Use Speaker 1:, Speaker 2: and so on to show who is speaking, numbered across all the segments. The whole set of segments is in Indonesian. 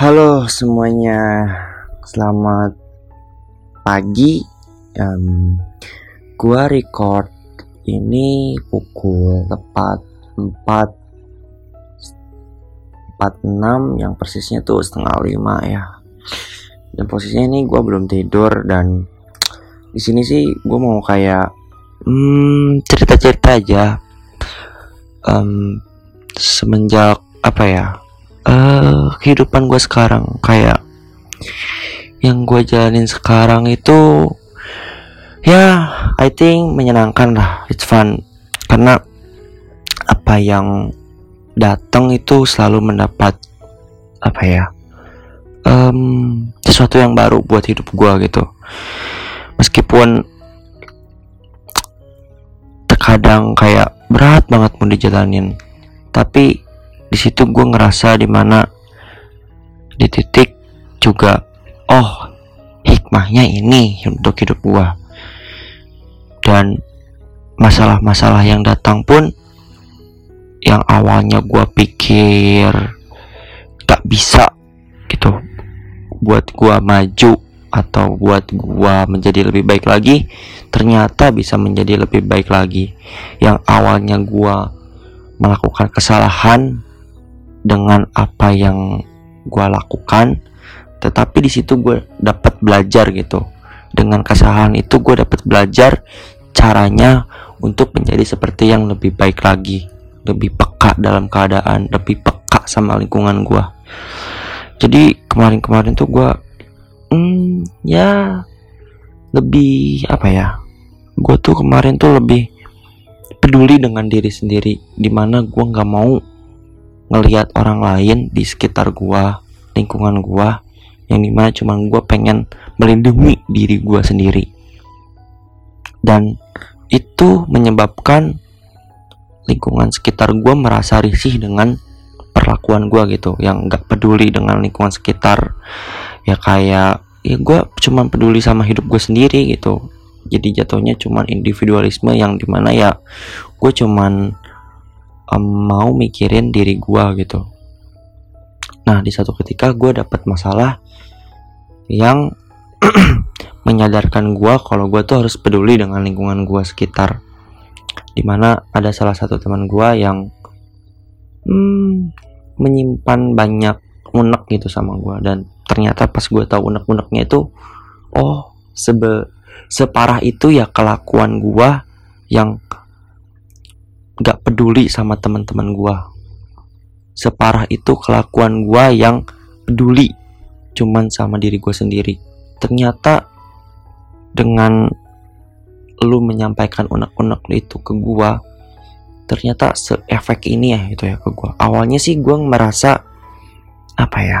Speaker 1: Halo semuanya, selamat pagi. Um, gua record ini pukul tepat 4 46 yang persisnya tuh setengah lima ya. Dan posisinya ini gua belum tidur dan di sini sih gue mau kayak hmm, cerita-cerita aja. Um, semenjak apa ya uh, kehidupan gue sekarang kayak yang gue jalanin sekarang itu ya I think menyenangkan lah. It's fun. Karena apa yang datang itu selalu mendapat apa ya um, sesuatu yang baru buat hidup gue gitu. Meskipun terkadang kayak berat banget mau dijalanin. Tapi di situ gue ngerasa di mana di titik juga oh hikmahnya ini untuk hidup gue dan masalah-masalah yang datang pun yang awalnya gue pikir gak bisa gitu buat gue maju atau buat gue menjadi lebih baik lagi ternyata bisa menjadi lebih baik lagi. Yang awalnya gue melakukan kesalahan dengan apa yang gue lakukan tetapi di situ gue dapat belajar gitu. Dengan kesalahan itu gue dapat belajar caranya untuk menjadi seperti yang lebih baik lagi lebih peka dalam keadaan lebih peka sama lingkungan gue jadi kemarin-kemarin tuh gue hmm, ya lebih apa ya gue tuh kemarin tuh lebih peduli dengan diri sendiri di mana gue nggak mau ngelihat orang lain di sekitar gue lingkungan gue yang di mana cuma gue pengen melindungi diri gue sendiri. Dan itu menyebabkan lingkungan sekitar gue merasa risih dengan perlakuan gue gitu yang nggak peduli dengan lingkungan sekitar. Ya kayak ya gue cuma peduli sama hidup gue sendiri gitu. Jadi jatuhnya cuman individualisme yang di mana ya gue cuman um, mau mikirin diri gue gitu. Nah di satu ketika gue dapat masalah yang menyadarkan gue kalau gue tuh harus peduli dengan lingkungan gue sekitar. Di mana ada salah satu teman gue yang hmm, menyimpan banyak unek gitu sama gue dan ternyata pas gue tahu unek-uneknya itu oh sebe separah itu ya kelakuan gua yang gak peduli sama teman-teman gua. Separah itu kelakuan gua yang peduli cuman sama diri gua sendiri. Ternyata dengan lu menyampaikan unek-unek itu ke gua ternyata seefek ini ya itu ya ke gua. Awalnya sih gua merasa apa ya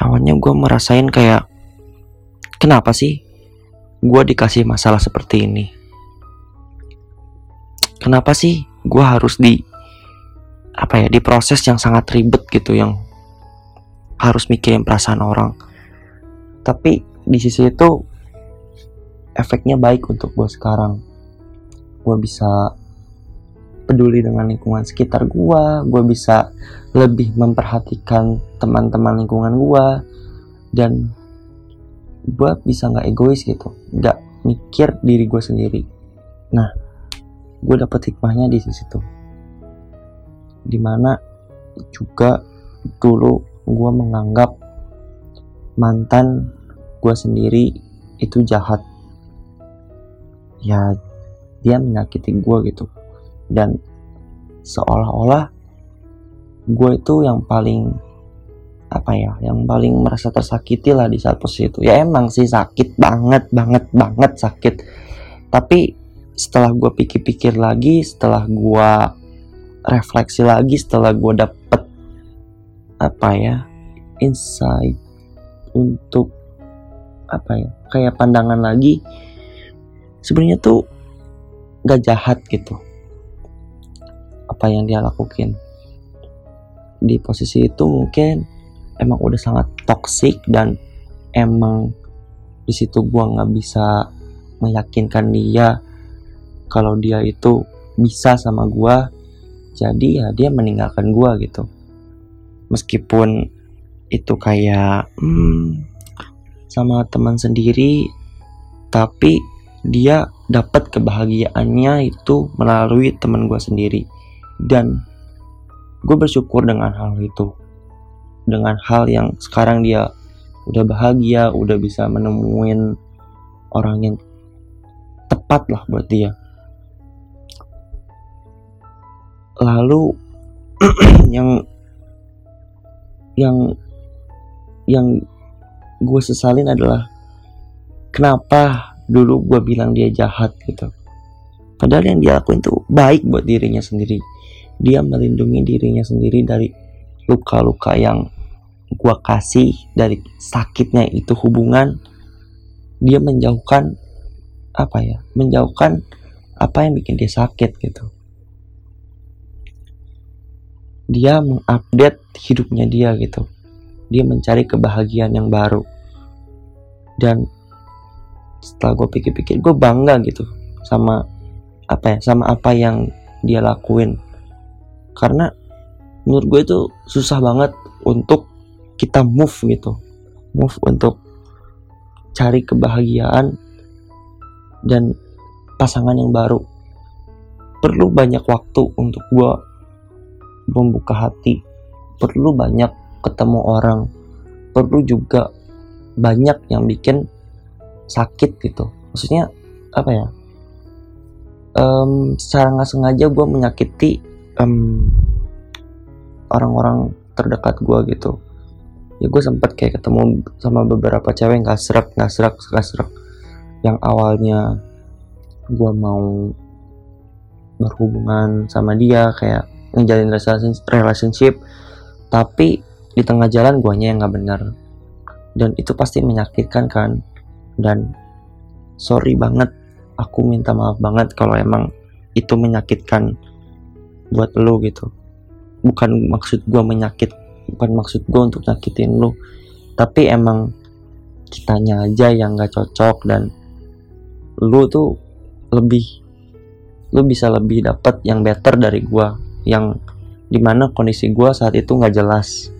Speaker 1: awalnya gua merasain kayak kenapa sih gue dikasih masalah seperti ini? Kenapa sih gue harus di apa ya di proses yang sangat ribet gitu yang harus mikirin perasaan orang. Tapi di sisi itu efeknya baik untuk gue sekarang. Gue bisa peduli dengan lingkungan sekitar gue gue bisa lebih memperhatikan teman-teman lingkungan gue dan gue bisa nggak egois gitu nggak mikir diri gue sendiri. Nah gue dapet hikmahnya di situ. Di mana juga dulu gue menganggap mantan gue sendiri itu jahat. Ya dia menyakiti gue gitu. Dan seolah-olah gue itu yang paling apa ya yang paling merasa tersakiti lah di saat posisi itu. Ya emang sih sakit banget banget banget sakit. Tapi setelah gue pikir-pikir lagi setelah gue refleksi lagi setelah gue dapet apa ya insight untuk apa ya kayak pandangan lagi sebenarnya tuh gak jahat gitu apa yang dia lakukan di posisi itu mungkin emang udah sangat toxic dan emang di situ gua nggak bisa meyakinkan dia kalau dia itu bisa sama gua jadi ya dia meninggalkan gua gitu. Meskipun itu kayak hmm, sama teman sendiri tapi dia dapat kebahagiaannya itu melalui teman gue sendiri. Dan gue bersyukur dengan hal itu. Dengan hal yang sekarang dia udah bahagia udah bisa menemuin orang yang tepat lah buat dia lalu yang yang yang gue sesalin adalah kenapa dulu gue bilang dia jahat gitu. Padahal yang dia lakuin tuh baik buat dirinya sendiri. Dia melindungi dirinya sendiri dari luka-luka yang gue kasih dari sakitnya itu hubungan. Dia menjauhkan apa ya menjauhkan apa yang bikin dia sakit gitu dia mengupdate hidupnya dia gitu. Dia mencari kebahagiaan yang baru. Dan setelah gue pikir-pikir gue bangga gitu sama apa ya sama apa yang dia lakuin. Karena menurut gue itu susah banget untuk kita move gitu. Move untuk cari kebahagiaan dan pasangan yang baru. Perlu banyak waktu untuk gue membuka hati. Perlu banyak ketemu orang. Perlu juga banyak yang bikin sakit gitu. Maksudnya apa ya? Um, secara nggak sengaja gue menyakiti um, orang-orang terdekat gue gitu. Ya gue sempet kayak ketemu sama beberapa cewek nggak serak nggak serak nggak serak yang awalnya gue mau berhubungan sama dia kayak ngejalin relationship tapi di tengah jalan guanya yang nggak benar. Dan itu pasti menyakitkan kan. Dan sorry banget aku minta maaf banget kalau emang itu menyakitkan buat lo gitu. Bukan maksud gue menyakit bukan maksud gue untuk nyakitin lo tapi emang kitanya aja yang gak cocok dan lu tuh lebih lu bisa lebih dapat yang better dari gue yang di mana kondisi gue saat itu nggak jelas.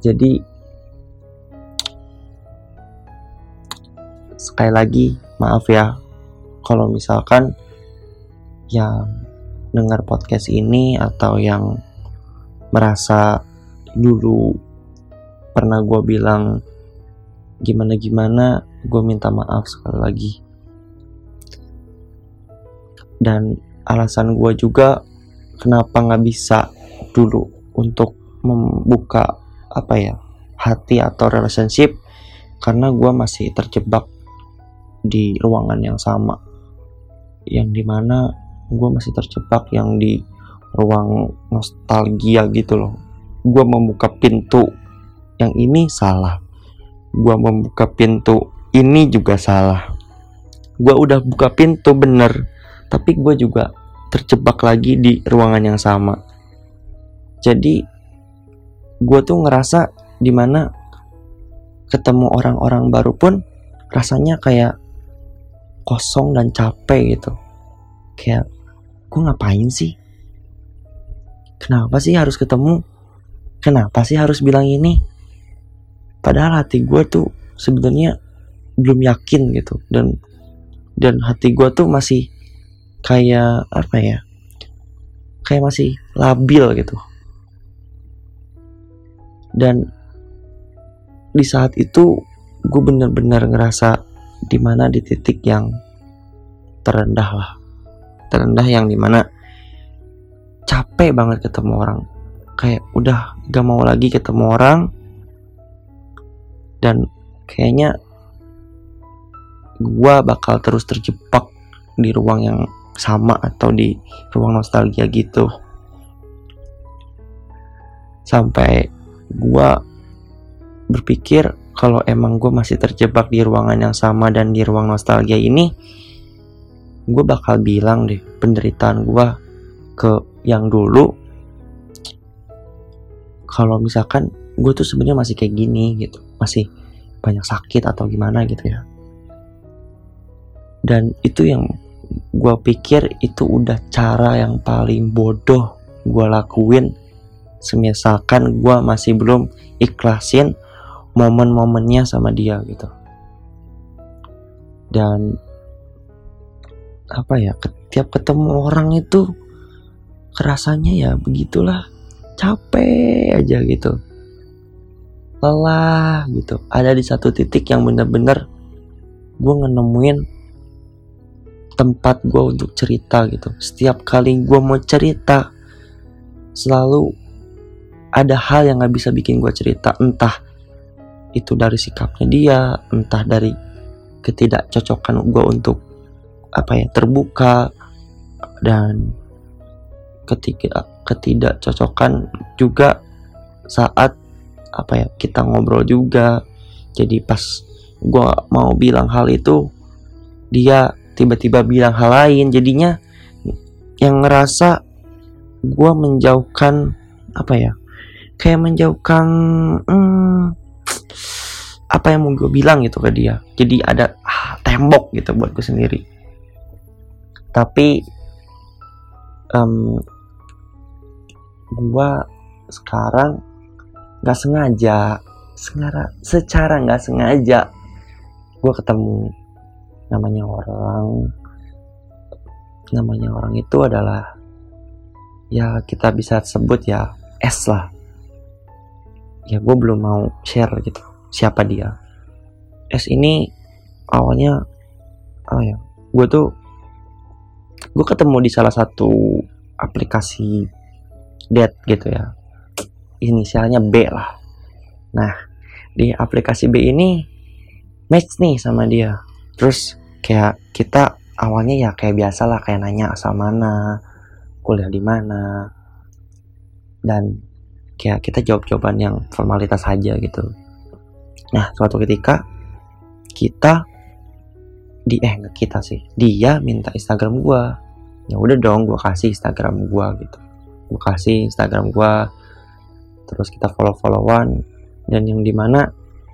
Speaker 1: Jadi sekali lagi maaf ya kalau misalkan yang dengar podcast ini atau yang merasa dulu pernah gue bilang gimana gimana gue minta maaf sekali lagi. Dan alasan gue juga kenapa nggak bisa dulu untuk membuka apa ya hati atau relationship karena gue masih terjebak di ruangan yang sama. Yang di mana gue masih terjebak yang di ruang nostalgia gitu loh. Gue membuka pintu yang ini salah. Gue membuka pintu ini juga salah. Gue udah buka pintu bener tapi gue juga terjebak lagi di ruangan yang sama. Jadi gue tuh ngerasa di mana ketemu orang-orang baru pun rasanya kayak kosong dan capek gitu. Kayak gue ngapain sih? Kenapa sih harus ketemu? Kenapa sih harus bilang ini? Padahal hati gue tuh sebenarnya belum yakin gitu. Dan dan hati gue tuh masih kayak apa ya kayak masih labil gitu. Dan di saat itu gue bener-bener ngerasa di mana di titik yang terendah lah. Terendah yang di mana capek banget ketemu orang. Kayak udah gak mau lagi ketemu orang. Dan kayaknya gue bakal terus terjebak di ruang yang sama atau di ruang nostalgia gitu. Sampai gue berpikir kalau emang gue masih terjebak di ruangan yang sama dan di ruang nostalgia ini gue bakal bilang deh penderitaan gue ke yang dulu. Kalau misalkan gue tuh sebenarnya masih kayak gini gitu masih banyak sakit atau gimana gitu ya. Dan itu yang gue pikir itu udah cara yang paling bodoh gue lakuin. Semisalkan gue masih belum ikhlasin momen-momennya sama dia gitu. Dan apa ya setiap ketemu orang itu kerasanya ya begitulah. Capek aja gitu. Lelah gitu. Ada di satu titik yang bener-bener gue ngenemuin tempat gue untuk cerita gitu. Setiap kali gue mau cerita selalu ada hal yang gak bisa bikin gue cerita. Entah itu dari sikapnya dia entah dari ketidakcocokan gue untuk apa ya terbuka dan ketiga ketidakcocokan juga saat apa ya kita ngobrol juga. Jadi pas gue mau bilang hal itu dia tiba-tiba bilang hal lain jadinya yang ngerasa gue menjauhkan apa ya kayak menjauhkan hmm, apa yang mau gue bilang gitu ke dia. Jadi ada ah, tembok gitu buat gue sendiri. Tapi um, gue sekarang nggak sengaja secara secara nggak sengaja gue ketemu namanya orang. Namanya orang itu adalah ya kita bisa sebut ya S lah. Ya gue belum mau share gitu siapa dia. S ini awalnya oh ya gue tuh gue ketemu di salah satu aplikasi date gitu ya. Inisialnya B lah. Nah di aplikasi B ini match nih sama dia. Terus kayak kita awalnya ya kayak biasa lah kayak nanya asal mana kuliah di mana. Dan kayak kita jawab jawaban yang formalitas saja gitu. Nah suatu ketika kita di eh nggak kita sih dia minta Instagram gua. Ya udah dong gua kasih Instagram gua gitu. Gua kasih Instagram gua terus kita follow followan dan yang di mana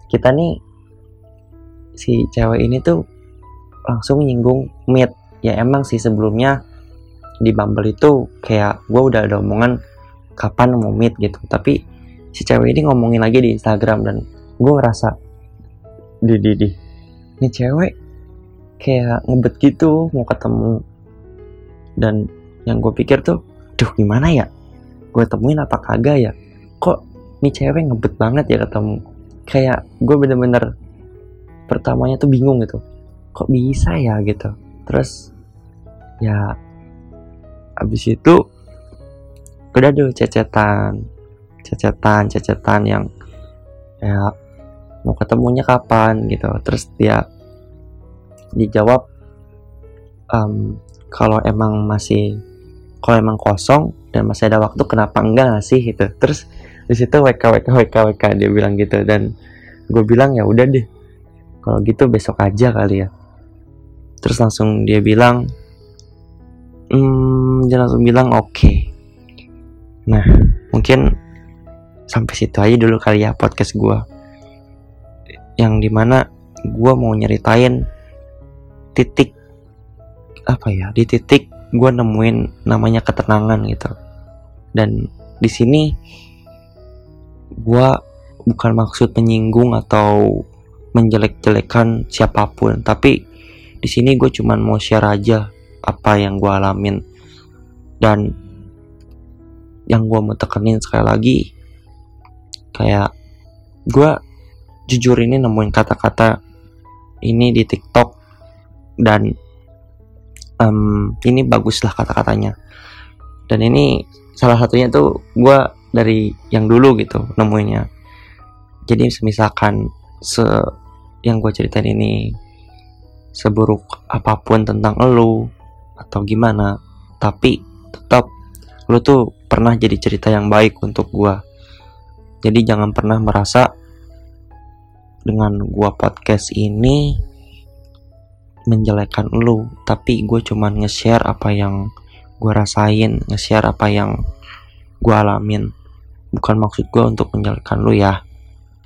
Speaker 1: kita nih si cewek ini tuh langsung nyinggung meet ya emang sih sebelumnya di Bumble itu kayak gue udah ada omongan kapan mau meet gitu. Tapi si cewek ini ngomongin lagi di Instagram dan gue ngerasa di di di ini cewek kayak ngebet gitu mau ketemu. Dan yang gue pikir tuh duh gimana ya? Gue temuin apa kagak ya? Kok ini cewek ngebet banget ya ketemu? Kayak gue bener-bener pertamanya tuh bingung gitu kok bisa ya gitu. Terus ya abis itu udah deh cecetan cecetan cecetan yang ya mau ketemunya kapan gitu. Terus dia dijawab um, kalau emang masih kalau emang kosong dan masih ada waktu kenapa enggak sih? Gitu. Terus di situ WK WK WK WK dia bilang gitu. Dan gue bilang ya udah deh kalau gitu besok aja kali ya terus langsung dia bilang hmm, dia langsung bilang oke okay. nah mungkin sampai situ aja dulu kali ya podcast gue yang di mana gue mau nyeritain titik apa ya di titik gue nemuin namanya ketenangan gitu dan di sini gue bukan maksud menyinggung atau menjelek-jelekan siapa pun tapi di sini gue cuman mau share aja apa yang gue alamin. Dan yang gue mau tekenin sekali lagi kayak gue jujur ini nemuin kata-kata ini di TikTok dan um, ini bagus lah kata-katanya. Dan ini salah satunya tuh gue dari yang dulu gitu nemuinnya. Jadi misalkan se yang gue ceritain ini seburuk apa pun tentang lo atau gimana tapi tetap lo tuh pernah jadi cerita yang baik untuk gue jadi jangan pernah merasa dengan gue podcast ini menjelekan lo tapi gue cuman nge-share apa yang gue rasain nge-share apa yang gue alamin. Bukan maksud gue untuk menjelekan lu ya.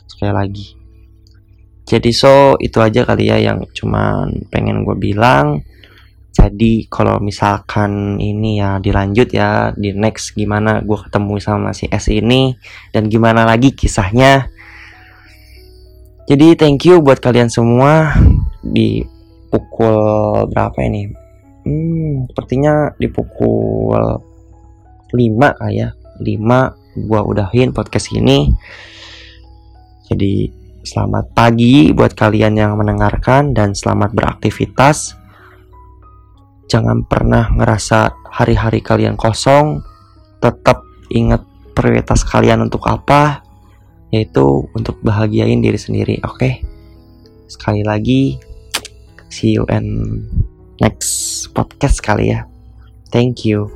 Speaker 1: Sekali lagi jadi so itu aja kali ya yang cuman pengen gue bilang. Jadi kalau misalkan ini ya dilanjut ya di next gimana gue ketemu sama si S ini dan gimana lagi kisahnya. Jadi thank you buat kalian semua. Di pukul berapa ini? Hmm sepertinya di pukul 5 kayak 5 gua udahin podcast ini. Jadi selamat pagi buat kalian yang mendengarkan dan selamat beraktivitas. Jangan pernah ngerasa hari-hari kalian kosong. Tetap ingat prioritas kalian untuk apa yaitu untuk bahagiain diri sendiri oke? Okay? sekali lagi see you in next podcast kali ya. Thank you